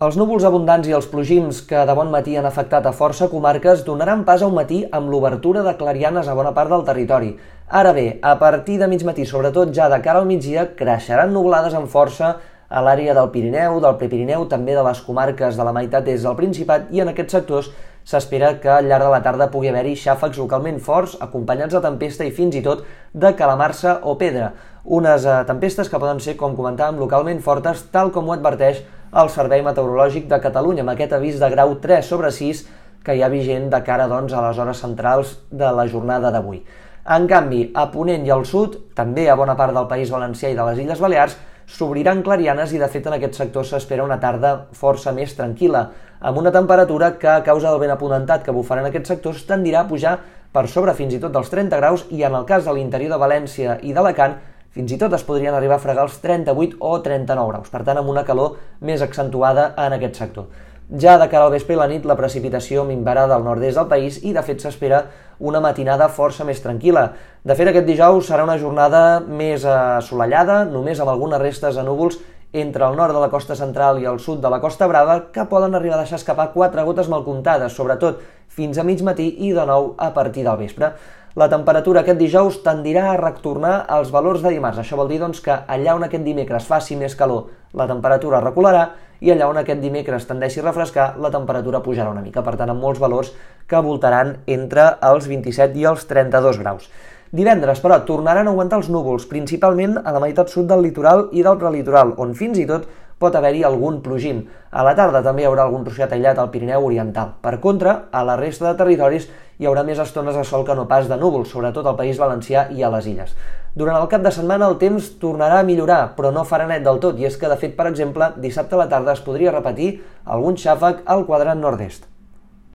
Els núvols abundants i els plogims que de bon matí han afectat a força comarques donaran pas a un matí amb l'obertura de clarianes a bona part del territori. Ara bé, a partir de mig matí, sobretot ja de cara al migdia, creixeran nublades amb força a l'àrea del Pirineu, del Prepirineu, també de les comarques de la meitat és del Principat i en aquests sectors s'espera que al llarg de la tarda pugui haver-hi xàfecs localment forts, acompanyats de tempesta i fins i tot de calamarsa o pedra. Unes eh, tempestes que poden ser, com comentàvem, localment fortes, tal com ho adverteix el Servei Meteorològic de Catalunya, amb aquest avís de grau 3 sobre 6 que hi ha vigent de cara doncs, a les hores centrals de la jornada d'avui. En canvi, a Ponent i al sud, també a bona part del País Valencià i de les Illes Balears, s'obriran clarianes i de fet en aquest sector s'espera una tarda força més tranquil·la, amb una temperatura que a causa del vent aponentat que bufarà en aquests sectors tendirà a pujar per sobre fins i tot dels 30 graus i en el cas de l'interior de València i d'Alacant fins i tot es podrien arribar a fregar els 38 o 39 graus, per tant amb una calor més accentuada en aquest sector. Ja de cara al vespre i la nit la precipitació minvarà del nord-est del país i de fet s'espera una matinada força més tranquil·la. De fet aquest dijous serà una jornada més assolellada, només amb algunes restes de núvols entre el nord de la costa central i el sud de la Costa Brava que poden arribar a deixar escapar quatre gotes mal comptades, sobretot fins a mig matí i de nou a partir del vespre. La temperatura aquest dijous tendirà a retornar als valors de dimarts. Això vol dir doncs, que allà on aquest dimecres faci més calor, la temperatura recularà i allà on aquest dimecres tendeixi a refrescar, la temperatura pujarà una mica. Per tant, amb molts valors que voltaran entre els 27 i els 32 graus. Divendres, però, tornaran a augmentar els núvols, principalment a la meitat sud del litoral i del prelitoral, on fins i tot pot haver-hi algun plogim. A la tarda també hi haurà algun trosset aïllat al Pirineu Oriental. Per contra, a la resta de territoris hi haurà més estones de sol que no pas de núvols, sobretot al País Valencià i a les illes. Durant el cap de setmana el temps tornarà a millorar, però no farà net del tot, i és que, de fet, per exemple, dissabte a la tarda es podria repetir algun xàfec al quadrant nord-est.